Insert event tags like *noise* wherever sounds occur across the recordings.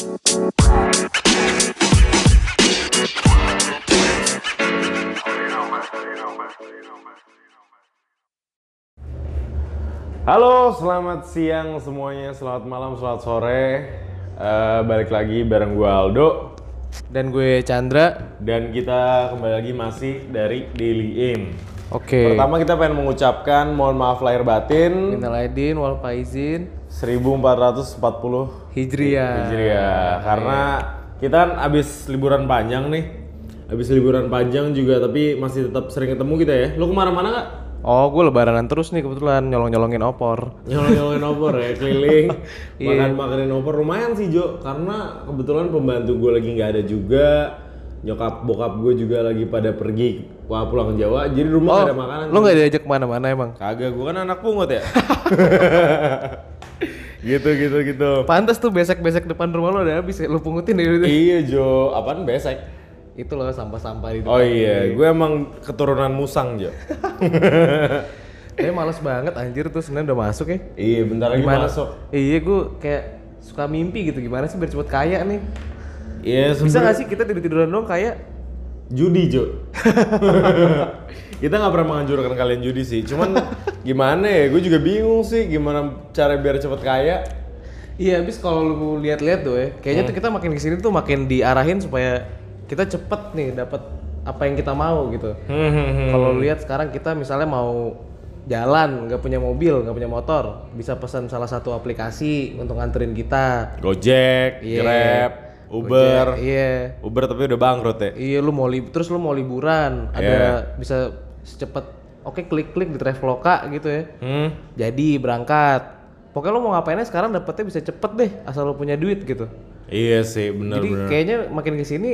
Halo, selamat siang semuanya, selamat malam, selamat sore. Eh, balik lagi bareng gue Aldo Dan gue Chandra. dan kita kembali lagi masih dari Daily Aim. Oke. Pertama kita pengen mengucapkan mohon maaf lahir batin Minal aidin wal faizin 1440 Hijriah. Hijriah karena kita kan abis liburan panjang nih. Abis liburan panjang juga tapi masih tetap sering ketemu kita ya. Lu ke mana-mana nggak? Oh, gue lebaranan terus nih kebetulan nyolong-nyolongin opor. nyolong-nyolongin opor ya keliling *laughs* makan makanin opor lumayan sih Jo karena kebetulan pembantu gue lagi nggak ada juga nyokap bokap gue juga lagi pada pergi wah pulang Jawa jadi rumah nggak ada makanan Lo nggak diajak ke mana-mana emang? kagak gue kan anak pungut ya *laughs* gitu gitu gitu Pantas tuh besek-besek depan rumah lo udah habis ya, lo pungutin deh. *laughs* iya Jo apaan besek Itu loh sampah-sampah di depan. oh iya gue emang keturunan musang Jo *laughs* Tapi males banget anjir tuh sebenarnya udah masuk ya. iya bentar lagi masuk Iya, gue kayak suka mimpi gitu gimana sih biar cepet kaya nih. iya Bisa sebenernya- gak sih kita tidur-tiduran dong kaya? Judi Jo *laughs* kita nggak pernah menghancurkan kalian judi sih cuman gimana ya gue juga bingung sih gimana cara biar cepet kaya Iya, habis kalau lu lihat-lihat tuh ya, kayaknya tuh kita makin ke sini tuh makin diarahin supaya kita cepet nih dapat apa yang kita mau gitu. Kalau lu lihat sekarang kita misalnya mau jalan, nggak punya mobil, nggak punya motor, bisa pesan salah satu aplikasi untuk nganterin kita. Gojek, Iya. Grab, Uber Gojek, Iya. Uber tapi udah bangkrut ya Iya, lu mau lib terus lu mau liburan, ada bisa secepat oke klik-klik di Traveloka gitu ya. hmm? Jadi berangkat. Pokoknya lu mau ngapainnya sekarang dapetnya bisa cepet deh asal lu punya duit gitu. iya sih bener Jadi bener kayaknya makin ke sini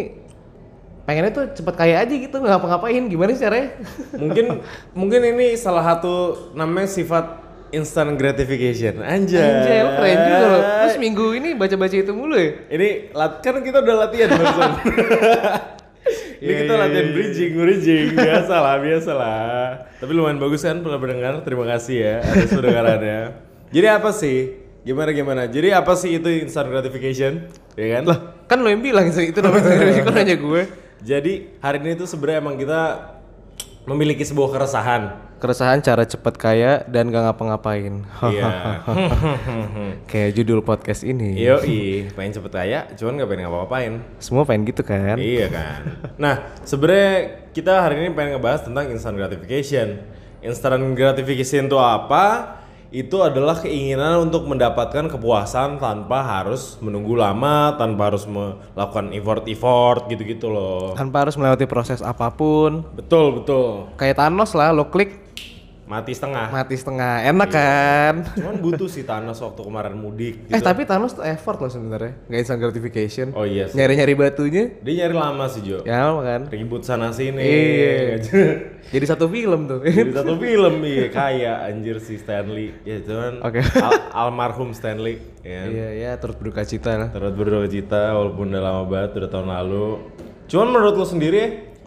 pengennya tuh cepet kaya aja gitu nggak ngapa-ngapain gimana sih caranya? mungkin mungkin ini salah satu namanya sifat instant gratification. Anjay. Anjay, lu keren juga loh. Terus minggu ini baca-baca itu mulu ya? ini kan kita udah latihan barusan. *laughs* Ini Iya, kita latihan bridging bridging. Biasa lah biasa lah tapi lumayan bagus kan pernah mendengar terima kasih ya atas pendengarannya. Jadi apa sih? Gimana gimana? Jadi apa sih itu instant gratification? Ya kan? Lah, kan lo yang bilang itu namanya. Gratification, *laughs* kok nanya gue. jadi hari ini tuh sebenarnya emang kita memiliki sebuah keresahan Keresahan cara cepet kaya dan gak ngapa-ngapain. iya *laughs* Kayak judul podcast ini. Yo, pengen cepet kaya, cuman gak pengen ngapa-ngapain. Semua pengen gitu kan? Iya kan. Nah, sebenarnya kita hari ini pengen ngebahas tentang instant gratification. Instant gratification itu apa? Itu adalah keinginan untuk mendapatkan kepuasan tanpa harus menunggu lama, tanpa harus melakukan effort-effort gitu-gitu loh. Tanpa harus melewati proses apa pun. Betul, betul. Kayak Thanos lah, lo klik Mati setengah. mati setengah. Enak kan? Cuman butuh sih Thanos waktu kemarin mudik Eh gitu. tapi Thanos tuh effort loh sebenarnya, nggak instant gratification. Oh iya sih. Nyari-nyari batunya, Dia nyari lama sih, Jo. ya kan? Ribut sana sini. Iya. *laughs* Jadi satu film tuh. Jadi satu film iya kaya anjir si Stanley. Ya cuman Oke. al- almarhum Stanley ya. Iya ya turut berduka cita lah. Terus berduka cita walaupun udah lama banget udah tahun lalu. Cuman menurut lo sendiri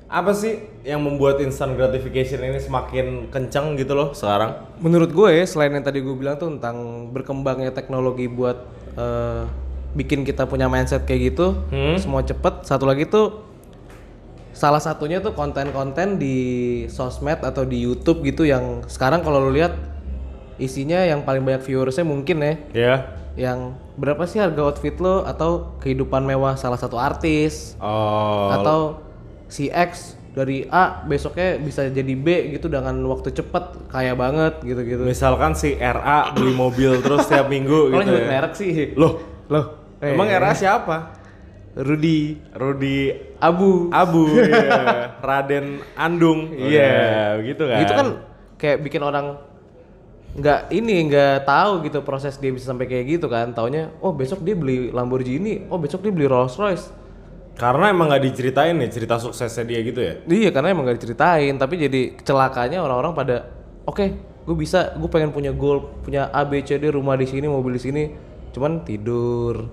apa sih yang membuat instant gratification ini semakin kencang gitu loh sekarang? Menurut gue ya, selain yang tadi gue bilang tuh tentang berkembangnya teknologi buat eh, bikin kita punya mindset kayak gitu, semua cepet. Satu lagi tuh salah satunya tuh konten-konten di sosmed atau di YouTube gitu yang sekarang kalau lu lihat isinya yang paling banyak viewersnya mungkin ya Ya. yang berapa sih harga outfit lo atau kehidupan mewah salah satu artis Oh. atau si X dari A besoknya bisa jadi B gitu dengan waktu cepet kaya banget gitu-gitu. misalkan si RA beli mobil terus tiap minggu *laughs* Kalau gitu nyebut ya. merek sih. Loh, Loh, eh, emang RA siapa? Rudy Rudi Abu. Abu, *laughs* iya. Raden Andung, iya, gitu kan? Itu kan kayak bikin orang nggak ini nggak tahu gitu proses dia bisa sampai kayak gitu kan. Taunya, oh besok dia beli Lamborghini, oh besok dia beli Rolls Royce. Karena emang nggak diceritain nih cerita suksesnya dia gitu ya. Iya karena emang gak diceritain, tapi jadi celakanya orang-orang pada, oke, gue bisa, gue pengen punya goal, punya A B C D rumah di sini, mobil di sini, cuman tidur,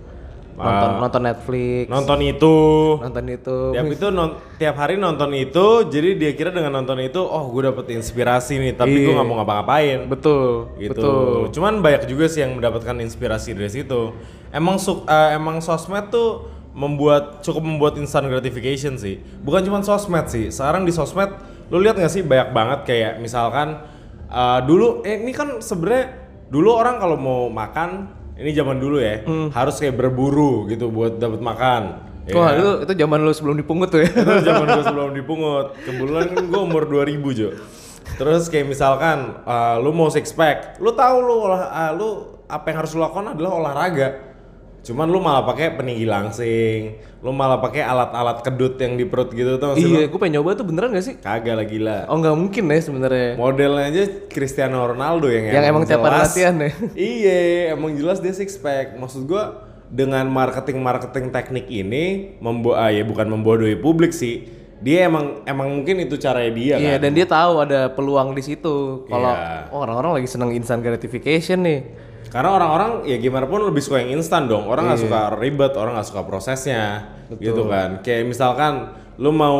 nonton nonton Netflix, nonton itu. Nonton itu. tiap itu non- tiap hari nonton itu jadi dia kira dengan nonton itu oh gue dapet inspirasi nih tapi gue nggak mau ngapa-ngapain. Betul, gitu. betul. cuman banyak juga sih yang mendapatkan inspirasi dari situ. Emang su- eh, emang sosmed tuh membuat cukup membuat instant gratification sih. Bukan cuma sosmed sih sekarang di sosmed lu lihat nggak sih banyak banget kayak misalkan eh, dulu eh, ini kan sebenarnya dulu orang kalau mau makan ini zaman dulu ya harus kayak berburu gitu buat dapat makan ya Wah kan? itu itu zaman lu sebelum dipungut tuh ya. itu *laughs* zaman gue sebelum dipungut. Kebetulan kan gue umur 2000 Jo. Terus kayak misalkan uh, lu mau six pack lu tahu lu olah uh, lu apa yang harus lu lakukan adalah olahraga cuman lu malah pakai peninggi langsing lu malah pakai alat-alat kedut yang di perut gitu tuh iya, gue pengen nyoba tuh beneran gak sih? kagak lah gila Oh nggak mungkin ya sebenarnya. modelnya aja Cristiano Ronaldo yang Yang emang tiap hari jelas- latihan ya? *laughs* iya emang jelas dia six pack maksud gua dengan marketing marketing teknik ini membo ah, ya bukan membodohi publik sih dia emang emang mungkin itu caranya dia Iya kan dan dia tahu ada peluang di situ. Kalau Iya. oh, orang-orang lagi seneng instant gratification nih. Karena orang-orang ya gimana pun lebih suka yang instan dong. Orang nggak Iya. suka ribet orang nggak suka prosesnya. Gitu kan. Kayak misalkan lu mau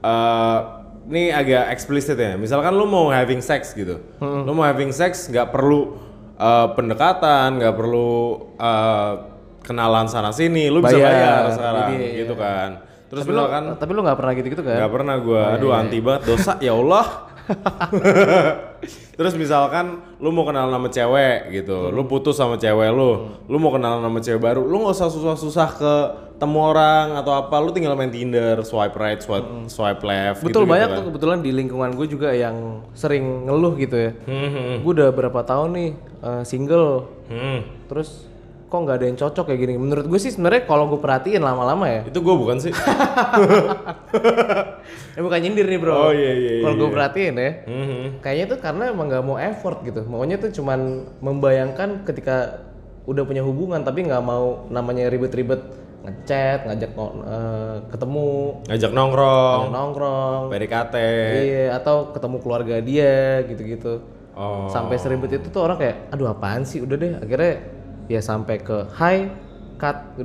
eh ini agak eksplisit ya. Misalkan lu mau having sex gitu. Lu mau having sex nggak perlu eh, pendekatan nggak perlu eh, kenalan sana sini. Lu bisa Bayar. bayar sekarang Iya, iya. gitu kan. Terus Tapi lu, misalkan tapi lu nggak pernah gitu-gitu kan? nggak pernah gua. Aduh anti banget. Dosa ya Allah *laughs* *laughs* Terus misalkan lu mau kenal sama cewek gitu, lu putus sama cewek lu, lu mau kenal sama cewek baru, lu nggak usah susah-susah ke temu orang atau apa, lu tinggal main Tinder, swipe right, swipe, swipe left. Betul gitu, banyak gitu tuh kebetulan di lingkungan gue juga yang sering ngeluh gitu ya. Hmm, hmm, Gue udah berapa tahun nih eh, single, hmm. terus kok nggak ada yang cocok kayak gini. Menurut gue sih sebenarnya kalau gue perhatiin lama-lama ya, Itu gue bukan sih. *laughs* eh bukan nyindir nih bro. Oh, iya, iya, Kalau gue iya. perhatiin ya, Hmm, hmm. kayaknya tuh karena emang nggak mau effort gitu. Maunya tuh cuman membayangkan ketika udah punya hubungan tapi nggak mau namanya ribet-ribet ngechat, ngajak eh, ketemu, Ngajak nongkrong, nongkrong, PDKT. iya atau ketemu keluarga dia gitu-gitu. Oh. Sampai seribet itu tuh orang kayak, aduh apaan sih, udah deh. Akhirnya ya sampai ke hi, cut.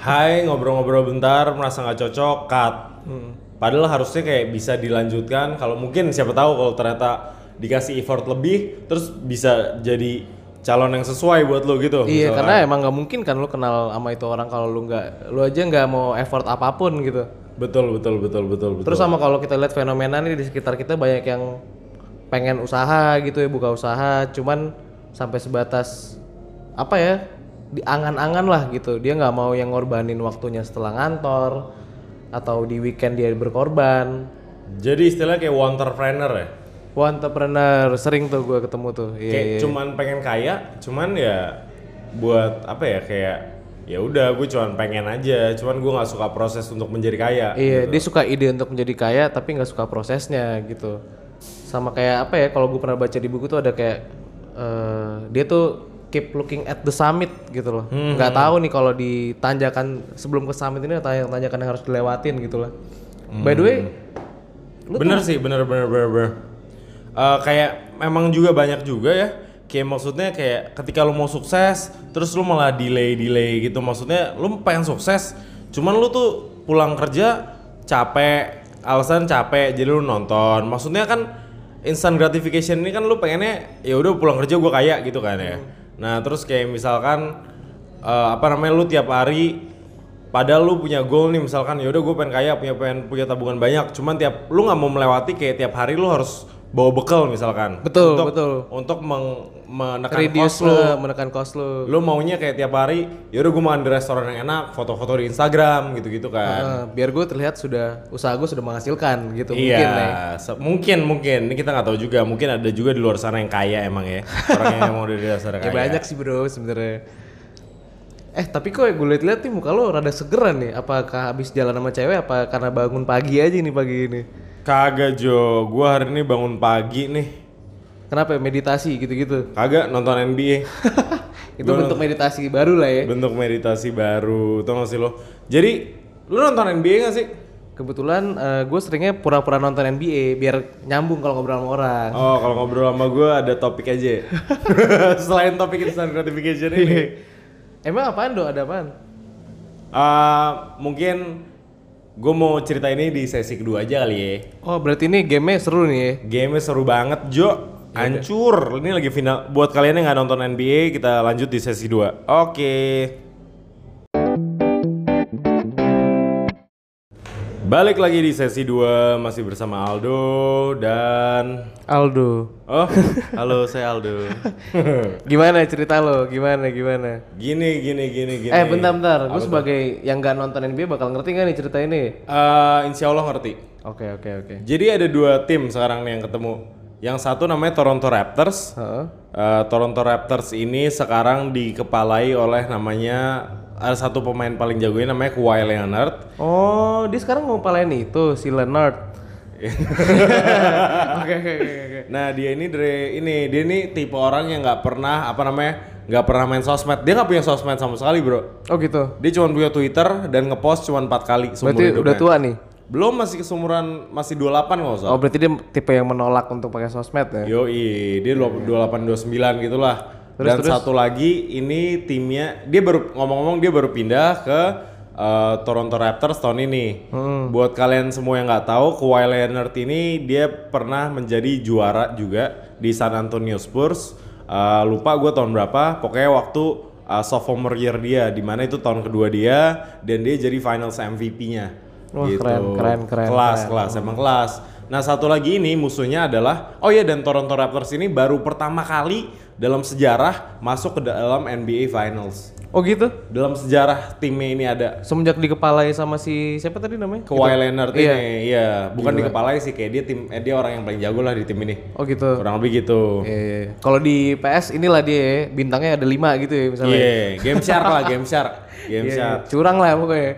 Hai, ngobrol-ngobrol bentar, merasa nggak cocok, cut. Hmm. Padahal harusnya kayak bisa dilanjutkan. Kalau mungkin siapa tahu kalau ternyata dikasih effort lebih, terus bisa jadi calon yang sesuai buat lo gitu. Iya, misalkan. karena emang nggak mungkin kan lu kenal sama itu orang kalau lu nggak, lu aja nggak mau effort apa pun gitu. betul betul betul betul betul. Terus sama kalau kita lihat fenomena nih di sekitar kita banyak yang pengen usaha gitu ya, buka usaha, cuman sampai sebatas apa ya, diangan-angan lah gitu. Dia nggak mau yang ngorbanin waktunya setelah ngantor atau di weekend dia berkorban. Jadi istilahnya kayak entrepreneur ya. Wah, entrepreneur sering tuh gue ketemu tuh. Iya, kayak iya. cuman pengen kaya, cuman ya buat apa ya kayak ya udah gue cuman pengen aja, cuman gue nggak suka proses untuk menjadi kaya. Iya, dia suka ide untuk menjadi kaya tapi nggak suka prosesnya gitu. Sama kayak apa ya? Kalau gue pernah baca di buku tuh ada kayak eh, dia tuh keep looking at the summit gitu loh. Nggak tahu nih kalau di tanjakan sebelum ke summit ini tanjakan yang harus dilewatin gitu lah. By the way, bener sih, bener bener bener bener. Eh, kayak memang juga banyak juga ya. Kayak maksudnya kayak ketika lu mau sukses, terus lu malah delay delay gitu. Maksudnya lu pengen sukses, cuman lu tuh pulang kerja capek, alasan capek, jadi lu nonton. Maksudnya kan instant gratification ini kan lu pengennya ya udah pulang kerja gua kaya gitu kan ya. Nah terus kayak misalkan eh, apa namanya lu tiap hari Padahal lu punya goal nih misalkan ya udah gue pengen kaya punya pengen punya tabungan banyak cuman tiap lu nggak mau melewati kayak tiap hari lu harus bawa bekal misalkan Betul, untuk, betul. untuk meng- menekan reduce cost lu lah, menekan cost lu. lu maunya kayak tiap hari ya udah gue makan di restoran yang enak foto-foto di Instagram gitu-gitu kan Eh, biar gue terlihat sudah usaha gue sudah menghasilkan gitu mungkin ya. iya se- mungkin mungkin ini kita nggak tahu juga mungkin ada juga di luar sana yang kaya emang ya orang yang mau dari dasar *laughs* Ya kaya banyak sih bro sebenarnya. Eh tapi kok gue liat-liat nih muka lo rada segeran nih. Apakah habis jalan sama cewek apa karena bangun pagi aja nih pagi ini? kagak Jo gue hari ini bangun pagi nih Kenapa ya? meditasi gitu-gitu? kagak nonton NBA *laughs* Itu bentuk meditasi baru lah ya. bentuk meditasi baru tau gak sih lo jadi lu nonton NBA gak sih Kebetulan gue seringnya pura-pura nonton NBA biar nyambung kalau ngobrol sama orang. oh kalau ngobrol sama gue ada topik aja ya? *laughs* *laughs* selain topik instant gratification ini Emang apaan do? Ada apaan? Eh, mungkin gue mau cerita ini di sesi kedua aja kali ya. Oh, berarti ini game seru nih ya. Game seru banget, Jo. Hancur. Ini lagi final. Buat kalian yang nggak nonton NBA, kita lanjut di sesi 2. Oke. Balik lagi di sesi 2 masih bersama Aldo dan Aldo. Oh, *laughs* halo saya Aldo. *laughs* Gimana cerita lo? Gimana gimana? gini gini gini gini. Eh bentar bentar, gue sebagai yang gak nonton NBA bakal ngerti gak nih cerita ini? Eh, insya Allah ngerti. Oke oke oke. Jadi ada dua tim sekarang nih yang ketemu. Yang satu namanya Toronto Raptors. Heeh. Eh, Toronto Raptors ini sekarang dikepalai oleh namanya ada satu pemain paling jagonya namanya Kawhi Leonard. Oh, dia sekarang mau palain itu si Leonard. *laughs* Oke oke oke oke. Nah dia ini dari ini dia ini tipe orang yang nggak pernah apa namanya nggak pernah main sosmed. Dia nggak punya sosmed sama sekali bro. Oh gitu. Dia cuma punya Twitter dan ngepost cuma empat kali Berarti hidupnya. udah tua nih. Belum masih kesumuran masih 28 nggak usah. Oh berarti dia tipe yang menolak untuk pakai sosmed ya? Yoi, dia 28 29 gitulah. Dan satu lagi ini timnya dia baru ngomong-ngomong dia baru pindah ke uh, Toronto Raptors tahun ini. Buat kalian semua yang nggak tahu, Kawhi Leonard ini dia pernah menjadi juara juga di San Antonio Spurs. Uh, lupa gue tahun berapa, pokoknya waktu uh, sophomore year dia, di mana itu tahun kedua dia dan dia jadi Finals MVP-nya. Wah, keren, keren, keren, Kelas, kelas, emang kelas. Nah satu lagi ini musuhnya adalah, oh ya dan Toronto Raptors ini baru pertama kali dalam sejarah masuk ke dalam NBA Finals. Oh gitu. Dalam sejarah timnya ini ada Semenjak dikepalai sama si siapa tadi namanya? Kawhi Leonard Iya. ini, iya, bukan di kepalanya sih kayak dia tim, eh, dia orang yang paling jago lah di tim ini. Oh gitu. Kurang lebih gitu. Iya, iya. Kalau di PS inilah dia ya, bintangnya ada lima gitu ya Iya, misalnya. game shark lah, game shark, *laughs* game Iya, shark. iya. Curang lah pokoknya.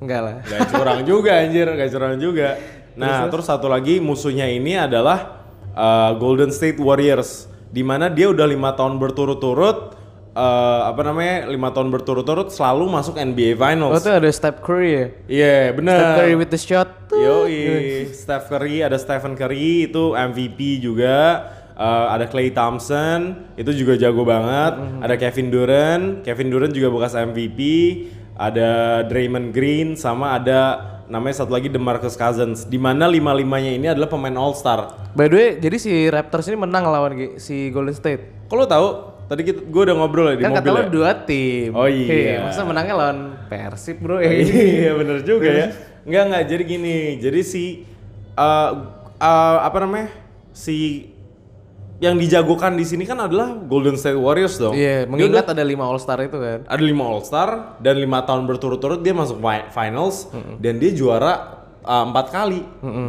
Enggak lah. Gak curang juga anjir, gak curang juga. Nah, terus, satu lagi musuhnya ini adalah uh, Golden State Warriors, di mana dia udah lima tahun berturut-turut, uh, apa namanya, lima tahun berturut-turut selalu masuk NBA Oh Finals. tuh ada Steph Curry ya? Iya, bener. Steph Curry with the shot. Yoi, Steph Curry, ada Stephen Curry itu MVP juga. Uh, ada Clay Thompson, itu juga jago banget. Ada Kevin Durant, Kevin Durant juga bekas MVP. Ada Draymond Green, sama ada namanya satu lagi DeMarcus Cousins. Di mana lima-limanya ini adalah pemain All Star. By the way, jadi si Raptors ini menang lawan si Golden State. Kalau tahu, tadi kita, gue udah ngobrol ya di Kan kata mobil lo ya. dua tim. Oh iya. Hei, masa menangnya lawan Persib bro ya? *laughs* iya bener juga ya. Enggak enggak jadi gini. Jadi si uh, uh, apa namanya? Si yang dijagokan di sini kan adalah Golden State Warriors dong. Iya, Dia mengingat ada lima All Star itu kan. ada lima All Star dan lima tahun berturut-turut dia masuk fi- finals dan dia juara uh, empat kali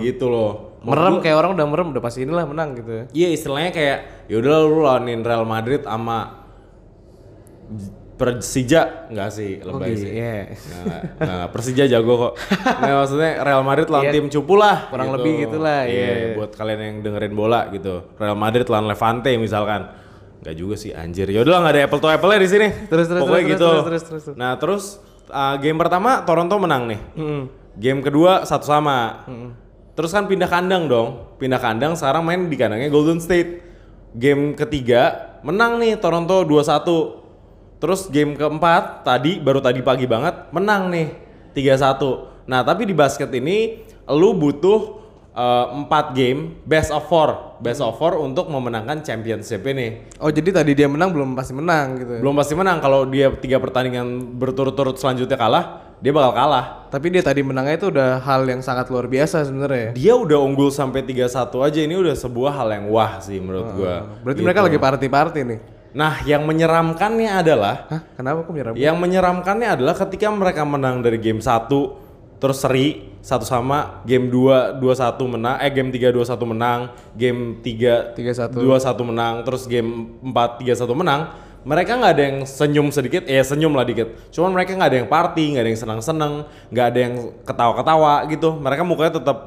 gitu loh. Merem kayak orang udah merem udah pasti inilah menang gitu ya. Iya istilahnya kayak yaudah lu lawanin Real Madrid sama Persija enggak sih lebay sih. Iya. Nggak, nggak, Persija jago kok. Nah, maksudnya Real Madrid lawan tim cupu lah. Kurang lebih gitulah, iya. Buat kalian yang dengerin bola gitu. Real Madrid lawan Levante misalkan. Enggak juga sih anjir. Ya udahlah nggak ada apple to apple di sini. Terus, terus, Pokoknya terus, gitu. terus, terus, terus, terus. Nah terus uh, game pertama Toronto menang nih. Mm. Game kedua satu sama. Terus kan pindah kandang dong. Pindah kandang sekarang main di kandangnya Golden State. Game ketiga menang nih Toronto 2-1. Terus game keempat tadi baru tadi pagi banget menang nih 3-1. Nah, tapi di basket ini lu butuh uh, 4 game best of 4. Best of 4 untuk memenangkan championship ini. Oh jadi tadi dia menang belum pasti menang gitu. ya? Belum pasti menang kalau dia tiga pertandingan berturut-turut selanjutnya kalah, dia bakal kalah. Tapi dia tadi menangnya itu udah hal yang sangat luar biasa sebenarnya. Dia udah unggul sampai 3-1 aja ini udah sebuah hal yang wah sih menurut gua. Berarti mereka lagi party-party nih. Nah, yang menyeramkannya adalah Hah? Kenapa kok menyerang? yang menyeramkannya adalah ketika mereka menang dari game 1 terus seri satu sama game 2 2-1 menang eh game 3 2-1 menang, game 3 3-1. 2-1 menang, terus game 4 3-1 menang. Mereka nggak ada yang senyum sedikit, eh senyum lah dikit. Cuman mereka nggak ada yang party, nggak ada yang senang-senang, nggak ada yang ketawa-ketawa gitu. Mereka mukanya tetap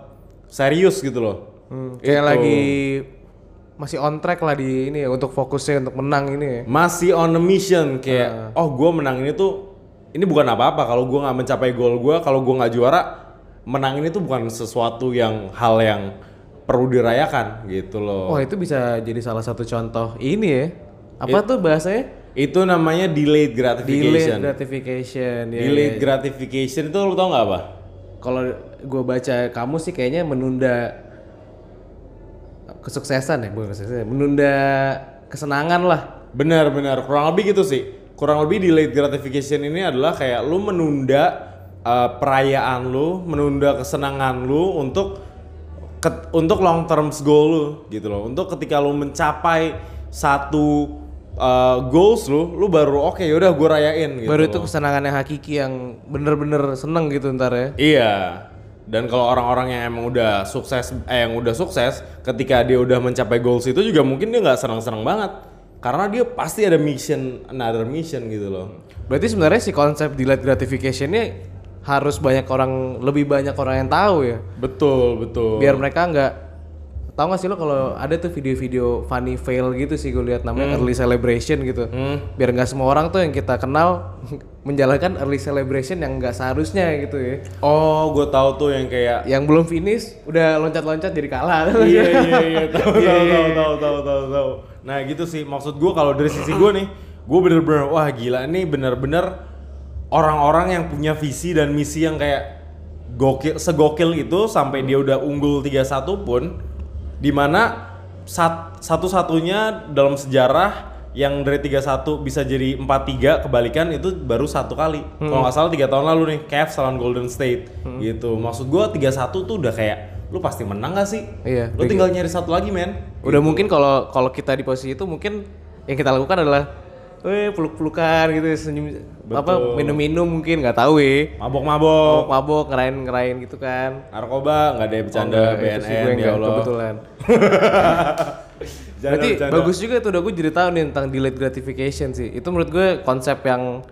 serius gitu loh. Hmm, kayak lagi masih on track lah di ini ya untuk fokusnya untuk menang ini ya. masih on a mission kayak oh gue menang ini tuh ini bukan apa-apa kalau gue nggak mencapai goal gue kalau gue nggak juara menang ini tuh bukan sesuatu yang hal yang perlu dirayakan gitu loh Wah itu bisa jadi salah satu contoh ini ya. Apa tuh bahasanya? Itu namanya delayed gratification. Delayed gratification. Ya, delayed ya. gratification itu lo tau nggak apa? Kalau gue baca kamu sih kayaknya menunda kesuksesan ya, bukan kesuksesan, menunda kesenangan lah. Benar benar kurang lebih gitu sih. Kurang lebih delayed gratification ini adalah kayak lu menunda uh, perayaan lu, menunda kesenangan lu untuk ke- untuk long term goal lu gitu loh. Untuk ketika lu mencapai satu uh, goals lu, lu baru oke yaudah gue rayain gitu. Baru itu loh. kesenangan yang hakiki yang bener-bener seneng gitu ntar ya. Iya. Dan kalau orang-orang yang emang udah sukses, eh yang udah sukses, ketika dia udah mencapai goals itu juga mungkin dia nggak senang-senang banget, karena dia pasti ada mission, another mission gitu loh. Berarti sebenarnya si konsep delayed gratification ini harus banyak orang, lebih banyak orang yang tahu ya. Betul betul. Biar mereka nggak tahu nggak sih lo kalau ada tuh video-video funny fail gitu sih gue lihat namanya early celebration gitu. Biar nggak semua orang tuh yang kita kenal menjalankan early celebration yang nggak seharusnya gitu ya. Oh, gue tahu tuh yang kayak Yang belum finish udah loncat-loncat jadi kalah. iya iya iya *laughs* tahu tahu tahu tahu tahu tahu tahu. Nah gitu sih maksud gue kalau dari sisi gue nih, gue bener-bener wah gila ini bener-bener orang-orang yang punya visi dan misi yang kayak gokil segokil itu sampai dia udah unggul 3-1 pun di mana sat, satu-satunya dalam sejarah yang dari 3-1 bisa jadi 4-3 kebalikan itu baru satu kali. Kalau nggak salah tiga tahun lalu nih, Cavs lawan Golden State gitu. Maksud gua 3-1 tuh udah kayak lu pasti menang gak sih? Iya, Lu tinggal nyari satu lagi, men. Udah mungkin kalau kalau kita di posisi itu mungkin yang kita lakukan adalah eh peluk-pelukan gitu senyum apa minum-minum mungkin nggak tahu ya. Mabok-mabok, mabok ngerain ngerain gitu kan. Narkoba, nggak ada yang bercanda Oh, itu sih BNN gue ya enggak, Allah. kebetulan. *laughs* Jangan berarti bercanda. bagus juga tuh udah gue jadi tahu nih tentang delayed gratification sih. Itu menurut gue konsep yang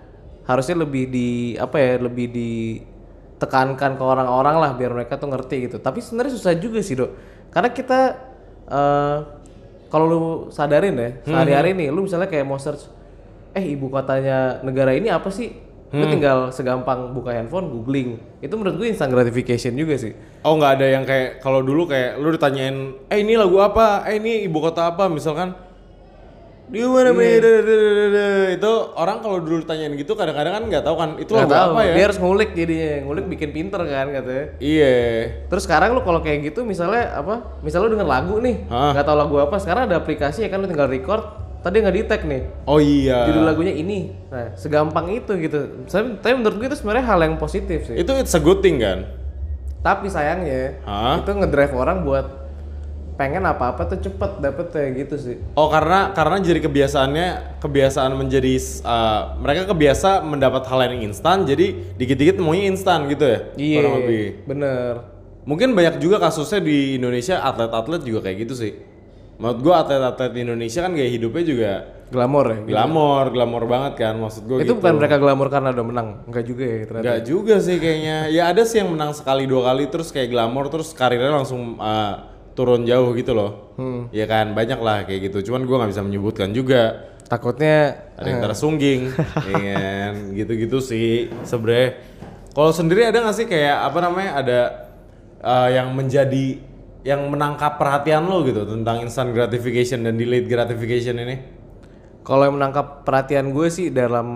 harusnya lebih di apa ya lebih ditekankan ke orang-orang lah biar mereka tuh ngerti gitu. Tapi sebenarnya susah juga sih dok. Karena kita eh kalau lu sadarin ya sehari-hari nih lu misalnya kayak mau search eh ibu kotanya negara ini apa sih? Lu tinggal segampang buka handphone googling. Itu menurut gue instant gratification juga sih. Oh nggak ada yang kayak kalau dulu kayak lu ditanyain, eh ini lagu apa, eh ini ibu kota apa, misalkan di mana Iya. itu orang kalau dulu ditanyain gitu kadang-kadang kan nggak tahu kan itu Nggak lagu tahu, apa ya? dia harus ngulik jadinya. Ngulik bikin pinter kan katanya. Iya. terus sekarang lu kalau kayak gitu misalnya apa? Misalnya lu denger lagu nih nggak tahu lagu apa sekarang ada aplikasi ya kan lu tinggal record tadi nggak detect nih Oh iya. judul lagunya ini nah segampang itu gitu tapi, tapi menurut gue itu sebenarnya hal yang positif sih Itu it's a good thing kan? tapi sayangnya Hah? itu ngedrive orang buat pengen apa-apa tuh cepet dapet kayak gitu sih Oh karena karena jadi kebiasaannya kebiasaan menjadi uh, mereka kebiasa mendapat hal yang instan jadi dikit-dikit maunya instan gitu ya iya lebih. bener Mungkin banyak juga kasusnya di Indonesia atlet-atlet juga kayak gitu sih. Menurut gua atlet-atlet di Indonesia kan gaya hidupnya juga glamor ya glamor, glamor banget kan maksud gua itu gitu. bukan mereka glamor karena udah menang enggak juga ya ternyata Enggak juga sih kayaknya. Ya ada sih yang menang sekali dua kali terus kayak glamor terus karirnya langsung uh, turun jauh gitu loh. Hmm. Ya kan banyak lah kayak gitu. Cuman gua nggak bisa menyebutkan juga. takutnya ada yang tersungging *laughs* ya kan gitu-gitu sih sebenernya kalau sendiri ada nggak sih kayak apa namanya ada uh, yang menjadi yang menangkap perhatian lo gitu tentang instant gratification dan delayed gratification ini Kalau yang menangkap perhatian gue sih dalam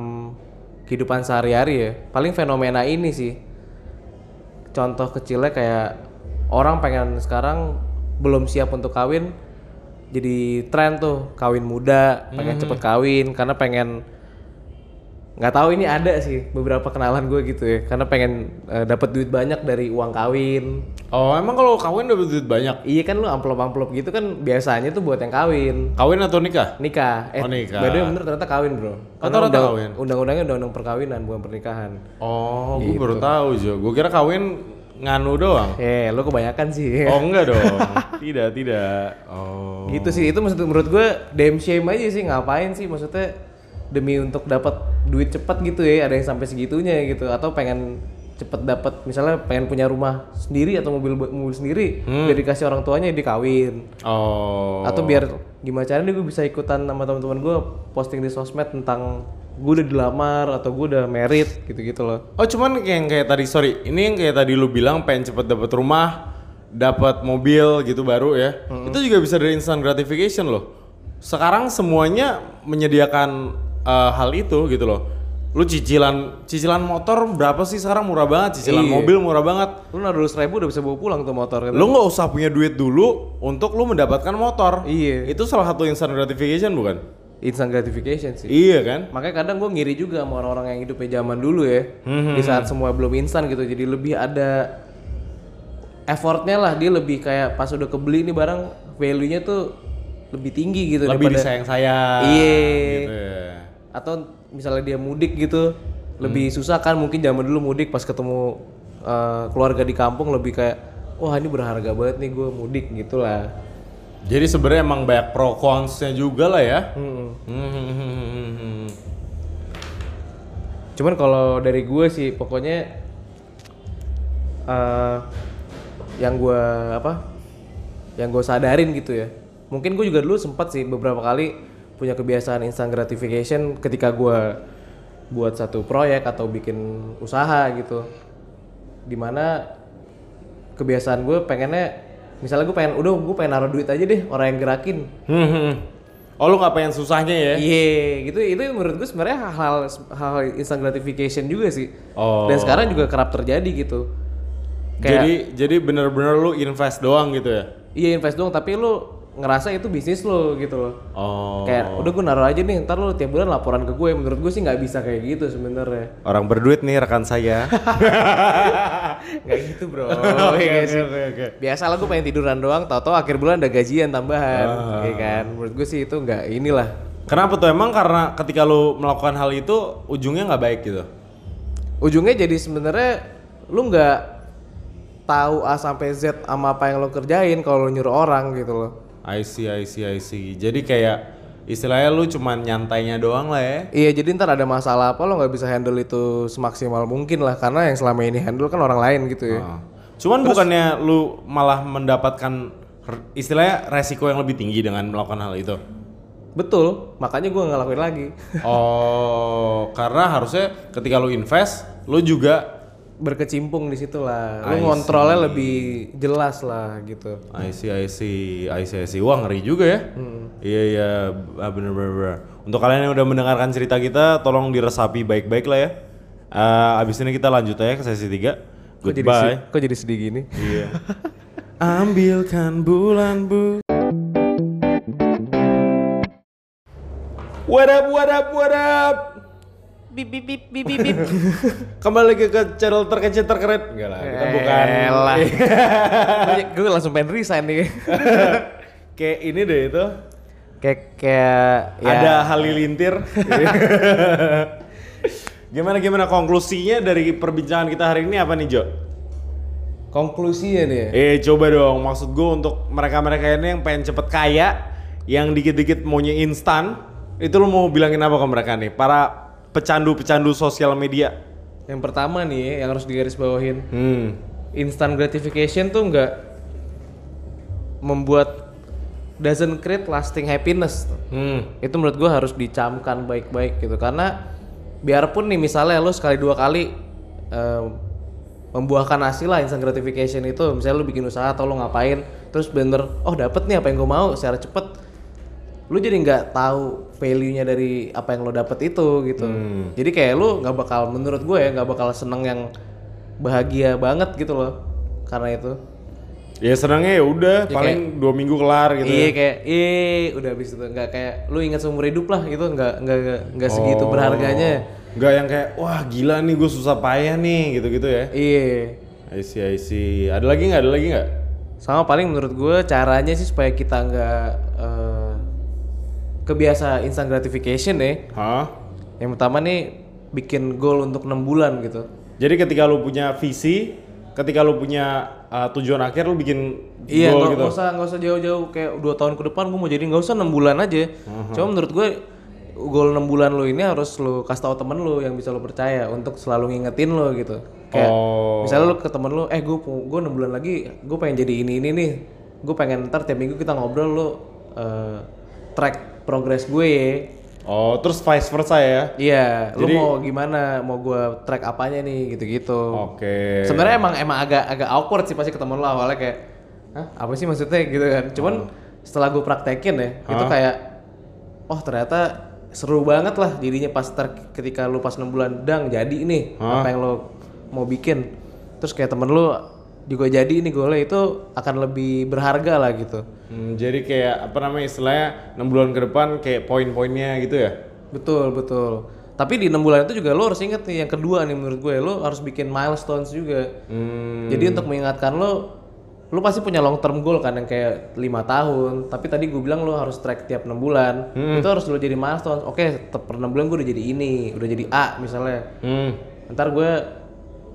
kehidupan sehari-hari ya, paling fenomena ini sih. Contoh kecilnya kayak orang pengen sekarang belum siap untuk kawin, jadi tren tuh kawin muda, pengen cepet kawin karena pengen nggak tahu ini ada sih beberapa kenalan gue gitu ya, karena pengen eh, dapat duit banyak dari uang kawin. oh emang kalau kawin dapat duit banyak? Iya kan lu amplop-amplop gitu kan biasanya tuh buat yang kawin. kawin atau nikah? Nikah. Eh Oh, nikah. way bener ternyata kawin bro. Ternyata undang, kawin. undang-undangnya undang-undang perkawinan bukan pernikahan. Oh gue Gitu. baru tahu Jo. Gue kira kawin nganu doang. Eh lu kebanyakan sih. Oh enggak dong. *laughs* Tidak tidak. Oh. Gitu sih itu maksud menurut gue damn shame aja sih ngapain sih? Maksudnya demi untuk dapat duit cepat gitu ya ada yang sampai segitunya gitu. Atau pengen cepet dapat misalnya pengen punya rumah sendiri atau mobil mobil sendiri biar dikasih orang tuanya dikawin oh. Atau biar gimana caranya gue bisa ikutan sama teman-teman gue posting di sosmed tentang gue udah dilamar atau gue udah merit gitu-gitu loh. Oh cuman kayak yang kayak tadi sorry ini yang kayak tadi lu bilang pengen cepet dapat rumah, dapat mobil gitu baru ya. Itu juga bisa dari instant gratification loh. Sekarang semuanya menyediakan eh, hal itu gitu loh. Lu cicilan cicilan motor berapa sih sekarang murah banget, cicilan Iya. mobil murah banget. Lu naruh seribu udah bisa bawa pulang tuh motor kan. Lu nggak usah punya duit dulu untuk lu mendapatkan motor. Iya. Itu salah satu instant gratification bukan? Instant gratification sih. Iya kan? Makanya kadang gue ngiri juga sama orang-orang yang hidupnya zaman dulu ya. Hmm, Di saat semua belum instan gitu. Jadi lebih ada effortnya lah. Dia lebih kayak pas udah kebeli nih barang value-nya tuh lebih tinggi gitu Lebih daripada disayang sayang. Iya. Gitu ya. Atau misalnya dia mudik gitu lebih susah kan mungkin zaman dulu mudik pas ketemu uh, keluarga di kampung lebih kayak wah ini berharga banget nih gue mudik gitu lah Jadi sebenarnya emang banyak pro cons-nya juga lah ya. Mm-mm. Hmm. cuman kalau dari gue sih pokoknya uh, yang gue apa yang gue sadarin gitu ya mungkin gue juga dulu sempat sih beberapa kali punya kebiasaan instant gratification ketika gue buat satu proyek atau bikin usaha gitu di mana kebiasaan gue pengennya misalnya gue pengen udah gue pengen naruh duit aja deh orang yang gerakin Hmm. Oh lu nggak pengen susahnya ya? Iya, gitu itu menurut gue sebenarnya hal hal instant gratification juga sih. Oh. Dan sekarang juga kerap terjadi gitu. Kayak Jadi jadi bener-bener lu invest doang gitu ya? iya invest doang tapi lu ngerasa itu bisnis lo gitu loh. Oh. Kayak udah gue naruh aja nih, ntar lu tiap bulan laporan ke gue. Menurut gue sih nggak bisa kayak gitu sebenarnya. Orang berduit nih rekan saya. *laughs* Nggak gitu bro. Oke *laughs* Iya oke oke oke. Biasa lah gue pengen tiduran doang, tau-tau akhir bulan ada gajian tambahan, Ah. iya kan? Menurut gue sih itu nggak inilah. Kenapa tuh emang karena ketika lu melakukan hal itu ujungnya nggak baik gitu? ujungnya jadi sebenarnya lu nggak tahu A sampai Z sama apa yang lo kerjain kalau lu nyuruh orang gitu loh. I see I see I see. Jadi kayak istilahnya lu cuman nyantainya doang lah ya. Iya jadi ntar ada masalah apa lo nggak bisa handle itu semaksimal mungkin lah karena yang selama ini handle kan orang lain gitu ya. Ah. Cuman bukannya lu malah mendapatkan istilahnya resiko yang lebih tinggi dengan melakukan hal itu? Betul, makanya gue ngelakuin lagi. Oh, karena harusnya ketika lu invest, lu juga Berkecimpung di situ lah. I Lu ngontrolnya lebih jelas lah gitu. I see, I see, I see, I see. Wah ngeri juga ya. Iya iya, ah, bener, bener bener. Untuk kalian yang udah mendengarkan cerita kita, tolong diresapi baik-baik lah ya. Eh, abis ini kita lanjut aja ke sesi 3 Kok jadi, Goodbye. kok jadi sedih gini? Iya. Ambilkan bulan bu. What up, what up, what up? Bip bip bip bip bip bip. *laughs* Kembali lagi ke channel terkecil terkeren. Enggak lah, kita bukan. Elah. gue langsung pengen resign nih. *laughs* Kayak ini deh itu. kayak kayak ya, Ada halilintir. *laughs* gimana gimana konklusinya dari perbincangan kita hari ini apa nih Jo? konklusinya nih ya. Eh coba dong, maksud gue untuk mereka-mereka ini yang pengen cepet kaya, yang dikit-dikit maunya instan, itu lo mau bilangin apa ke mereka nih? Para pecandu-pecandu sosial media. Yang pertama nih ya, yang harus digarisbawahin, Hmm. instant gratification tuh nggak membuat doesn't create lasting happiness. Hmm. Itu menurut gua harus dicamkan baik-baik gitu karena biarpun nih misalnya lo sekali dua kali em, membuahkan hasil lah instant gratification itu misalnya lo bikin usaha atau lo ngapain terus bener oh dapet nih apa yang gue mau secara cepet lu jadi nggak tahu value-nya dari apa yang lo dapet itu gitu jadi kayak lu nggak bakal menurut gue ya nggak bakal seneng yang bahagia banget gitu loh karena itu Ya senangnya ya udah, paling dua minggu kelar gitu. iya kayak iya udah habis itu nggak kayak lu ingat seumur hidup lah itu nggak nggak nggak- nggak segitu berharganya Gak yang kayak wah gila nih gue susah payah nih gitu-gitu ya. iya I see, I see. Ada lagi nggak? Ada lagi nggak? sama paling menurut gue caranya sih supaya kita nggak eh, kebiasa instant gratification ya Hah? yang pertama nih bikin goal untuk enam bulan gitu Jadi ketika lu punya visi, ketika lu punya uh, tujuan akhir lu bikin Iya, goal nggak gitu. nggak usah nggak usah jauh-jauh kayak dua tahun ke depan gue mau jadi nggak usah enam bulan aja. Uh-huh. Cuma menurut gue goal enam bulan lo ini harus lo kasih tahu temen lo yang bisa lo percaya untuk selalu ngingetin lo gitu. Kayak Oh. misalnya lo ke temen lo, eh gue gue enam bulan lagi gue pengen jadi ini ini nih. Gue pengen ntar tiap minggu kita ngobrol lo eh, track progress gue ya. Oh, terus vice versa ya? Iya, Jadi- mau gimana? Mau gue track apanya nih gitu-gitu. Oke. Sebenarnya emang emang agak agak awkward sih pasti ketemu lo awalnya kayak, Hah, apa sih maksudnya gitu kan? Cuman setelah gue praktekin ya, itu kayak, oh ternyata seru banget lah jadinya pas ter- ketika lu pas 6 bulan dang jadi ini apa yang lo mau bikin terus kayak temen lu juga jadi ini golnya itu akan lebih berharga lah gitu. Hmm, jadi kayak apa namanya istilahnya 6 bulan ke depan kayak poin-poinnya gitu ya? betul betul. Tapi di enam bulan itu juga lo harus inget nih yang kedua nih menurut gue lo harus bikin milestones juga. Hmm, jadi untuk mengingatkan lo lo pasti punya long term goal kan yang kayak lima tahun. Tapi tadi gue bilang lo harus track tiap enam bulan. Itu harus lo jadi milestone oke per enam bulan gue udah jadi ini udah jadi A misalnya. Hmm, ntar gue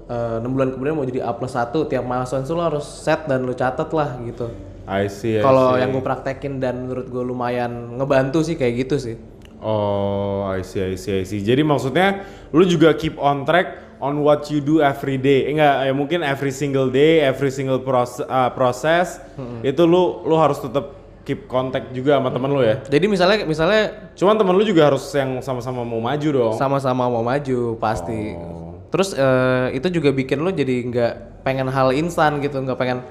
eh, enam bulan kemudian mau jadi A plus satu tiap milestone itu lo harus set dan lo catat lah gitu I see. Kalau yang gue praktekin dan menurut gue lumayan ngebantu sih kayak gitu sih Oh, I see, I see, I see. Jadi maksudnya lu juga keep on track on what you do every day. Eh, enggak, ya mungkin every single day, every single proses, proses itu lu lu harus tetap keep contact juga sama temen lu ya. jadi misalnya misalnya Cuman temen lu juga harus yang sama-sama mau maju dong. sama-sama mau maju pasti. Oh. Terus eh, itu juga bikin lo jadi nggak pengen hal instan gitu, nggak pengen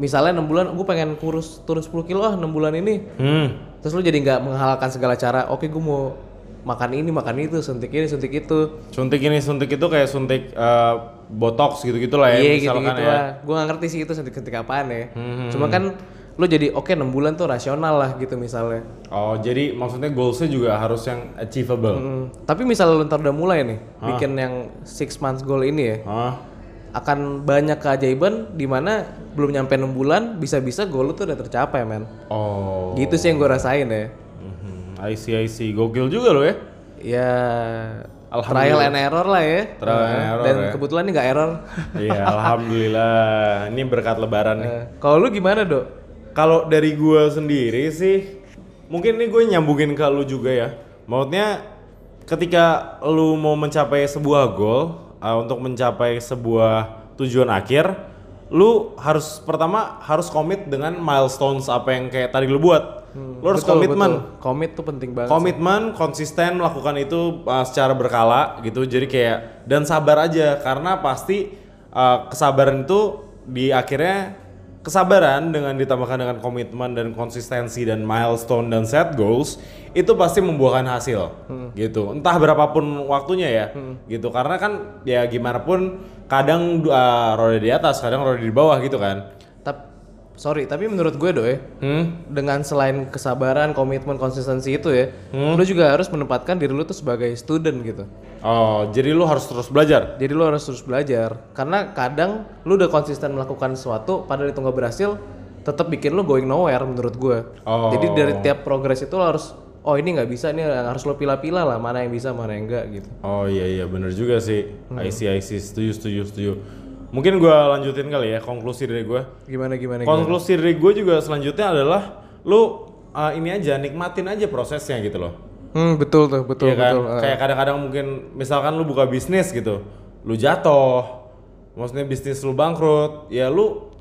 misalnya enam bulan gue pengen kurus turun 10 kilo ah enam bulan ini. Hmm. Terus lo jadi nggak menghalalkan segala cara. Oke gue mau makan ini makan itu suntik ini suntik itu. Suntik ini suntik itu kayak suntik eh, botox gitu-gitu lah ya Iya gitu misalkan gitu ya. lah. Gue nggak ngerti sih itu suntik suntik apaan ya. Cuma kan lo jadi oke enam bulan tuh rasional lah gitu misalnya. Oh, jadi maksudnya goalsnya juga harus yang achievable. Hmm, Tapi misalnya lo ntar udah mulai nih bikin yang six months goal ini ya. Hah? akan banyak keajaiban di mana belum nyampe 6 bulan bisa-bisa goal lu tuh udah tercapai men Oh. gitu sih yang gue rasain ya Mhm. I see, I see. Gokil juga lo ya. ya trial and error lah ya Trial and Nah, error dan ya. kebetulan ini nggak error Iya, *laughs* alhamdulillah. Ini berkat lebaran nih. Nah, kalau lu gimana dok Kalau dari gua sendiri sih, mungkin ini gue nyambungin ke lu juga ya. Maksudnya ketika lu mau mencapai sebuah goal, uh, untuk mencapai sebuah tujuan akhir, lu harus pertama harus komit dengan milestones apa yang kayak tadi lu buat. lu harus Betul, komitmen. betul. komit tuh penting banget komitmen konsisten melakukan itu uh, secara berkala gitu jadi kayak dan sabar aja karena pasti uh, kesabaran itu di akhirnya kesabaran dengan ditambahkan dengan komitmen dan konsistensi dan milestone dan set goals itu pasti membuahkan hasil gitu. Entah berapapun waktunya ya gitu. Karena kan ya gimana pun kadang uh, roda di atas kadang roda di bawah gitu kan sorry tapi menurut gue dok ya hmm? dengan selain kesabaran komitmen konsistensi itu ya lu juga harus menempatkan diri lu tuh sebagai student gitu oh jadi lu harus terus belajar Jadi lo harus terus belajar karena kadang lu udah konsisten melakukan sesuatu padahal itu nggak berhasil tetap bikin lu going nowhere menurut gue. Oh. Jadi dari tiap progres itu lo harus oh ini nggak bisa ini harus lo pilah-pilah lah mana yang bisa mana yang enggak gitu. Oh iya iya bener juga sih. I see I see setuju setuju setuju. Mungkin gua lanjutin kali ya konklusi dari gua. Gimana gimana? gimana? Konklusi dari gua juga selanjutnya adalah lu uh, ini aja nikmatin aja prosesnya gitu loh. Hmm betul tuh betul Iya kan? betul. Kayak kadang-kadang mungkin misalkan lu buka bisnis gitu, lu jatuh, maksudnya bisnis lu bangkrut, ya lu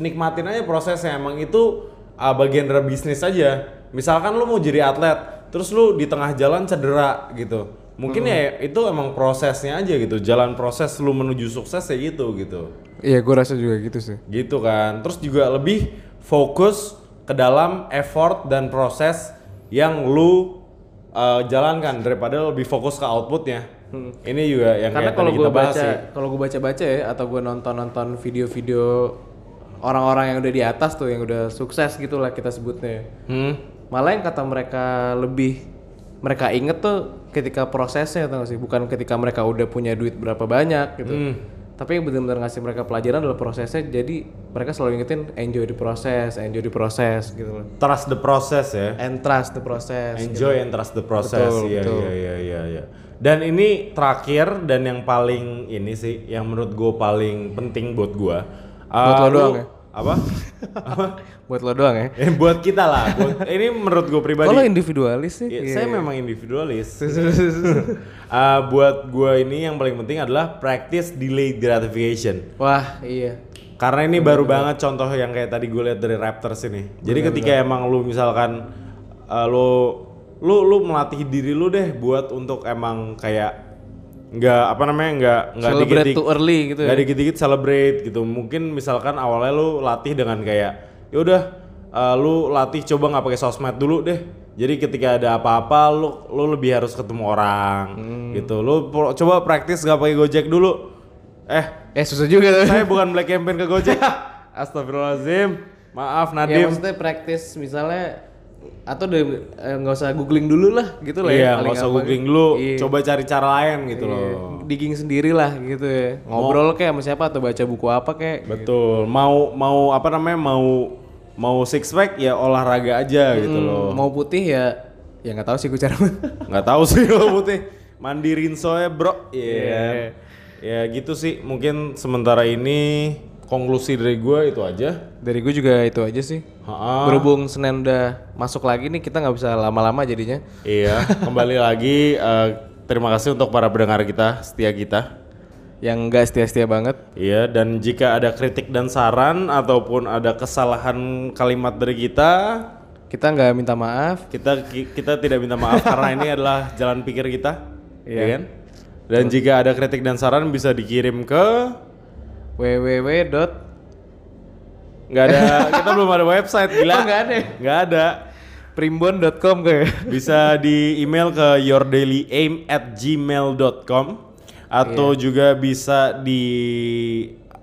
nikmatin aja prosesnya. Emang itu uh, bagian dari bisnis aja. Misalkan lu mau jadi atlet, terus lu di tengah jalan cedera gitu. Mungkin ya itu emang prosesnya aja gitu. Jalan proses lu menuju sukses ya gitu gitu. Iya gue rasa juga gitu sih. Gitu kan. Terus juga lebih fokus ke dalam effort dan proses yang lu uh, jalankan daripada lebih fokus ke outputnya. Ini juga yang Karena kayak kalau gue baca kalau gue baca-baca ya atau gue nonton-nonton video-video orang-orang yang udah di atas tuh yang udah sukses gitu lah kita sebutnya. Hmm. Malah yang kata mereka lebih mereka inget tuh ketika prosesnya tau sih bukan ketika mereka udah punya duit berapa banyak gitu. Hmm. Tapi yang benar-benar ngasih mereka pelajaran adalah prosesnya jadi mereka selalu ingetin enjoy the process, enjoy the process gitu loh. Trust the process ya. And trust the process. Enjoy and trust the process. Betul, Iya iya iya iya iya. Dan ini terakhir dan yang paling ini sih yang menurut gue paling penting buat gue. Buat lo doang ya? Apa? apa? Buat lo doang ya. *laughs* Eh, buat kita lah. Buat, ini menurut gue pribadi. Kalau individualis sih. Ya, iya. Saya memang individualis. *laughs* *laughs* Ah, buat gue ini yang paling penting adalah practice delayed gratification. Wah, iya. Karena ini baru banget contoh yang kayak tadi gue lihat dari Raptors ini. Jadi ketika emang lu misalkan uh, lu lu lu melatih diri lu deh buat untuk emang kayak nggak apa namanya nggak nggak Celebrate dikit too early gitu ya. nggak dikit-dikit celebrate gitu. Mungkin misalkan awalnya lu latih dengan kayak ya udah uh, lu latih coba nggak pakai sosmed dulu deh Jadi ketika ada apa-apa lu lu lebih harus ketemu orang gitu. Lu pro- coba praktis nggak pakai Gojek dulu. Eh, Eh susah juga tuh. saya bukan black campaign ke Gojek. *laughs* Astagfirullahalazim. Maaf ya Nadim. maksudnya praktis misalnya atau eh, nggak usah googling dulu lah gitu lah ya. Iya, paling nggak usah googling dulu. Iya. Coba cari cara lain gitu Iya, loh. digging sendiri lah gitu ya. Ngobrol kayak sama siapa atau baca buku apa kayak. Betul. Mau mau apa namanya? Mau mau six pack ya olahraga aja gitu loh. Mau putih ya ya nggak tahu sih gue cara. nggak tahu sih *laughs* kalau putih mandi rinso ya bro Iya Iya. ya gitu sih mungkin sementara ini konklusi dari gue itu aja Dari gue juga itu aja sih. Ha-ha. Berhubung Senin udah masuk lagi nih kita nggak bisa lama-lama jadinya. iya *laughs* kembali lagi eh, terima kasih untuk para pendengar kita setia kita Yang nggak setia-setia banget. iya dan jika ada kritik dan saran ataupun ada kesalahan kalimat dari kita Kita nggak minta maaf. kita ki- kita tidak minta maaf karena ini *laughs* adalah jalan pikir kita Iya. iya kan dan jika ada kritik dan saran bisa dikirim ke www. dot nggak ada kita belum ada website gila Oh, nggak ada nggak ada primbon.com kayak. bisa di email ke yourdailyAim at gmail.com atau Iya. juga bisa di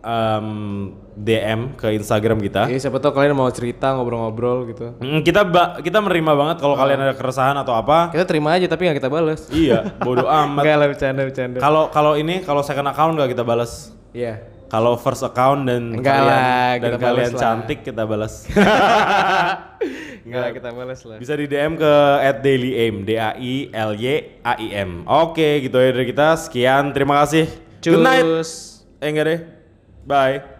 um, DM ke Instagram kita Iya siapa tahu kalian mau cerita ngobrol-ngobrol gitu. Mm, kita ba- kita menerima banget kalau kalian ada keresahan atau apa Kita terima aja tapi nggak kita balas. iya bodoh amat *laughs* Enggak lah bercanda bercanda. kalau kalau ini kalau second account nggak kita balas Iya. Kalau first account dan Enggak kalian lah, dan kita kalian balas lah. cantik kita balas *laughs* Enggak kita balas lah. Bisa di DM ke @dailyaim, D A I L Y A I M. Oke, gitu ya dari kita. Sekian, terima kasih. Good night. Cus. Eh enggak deh. Bye.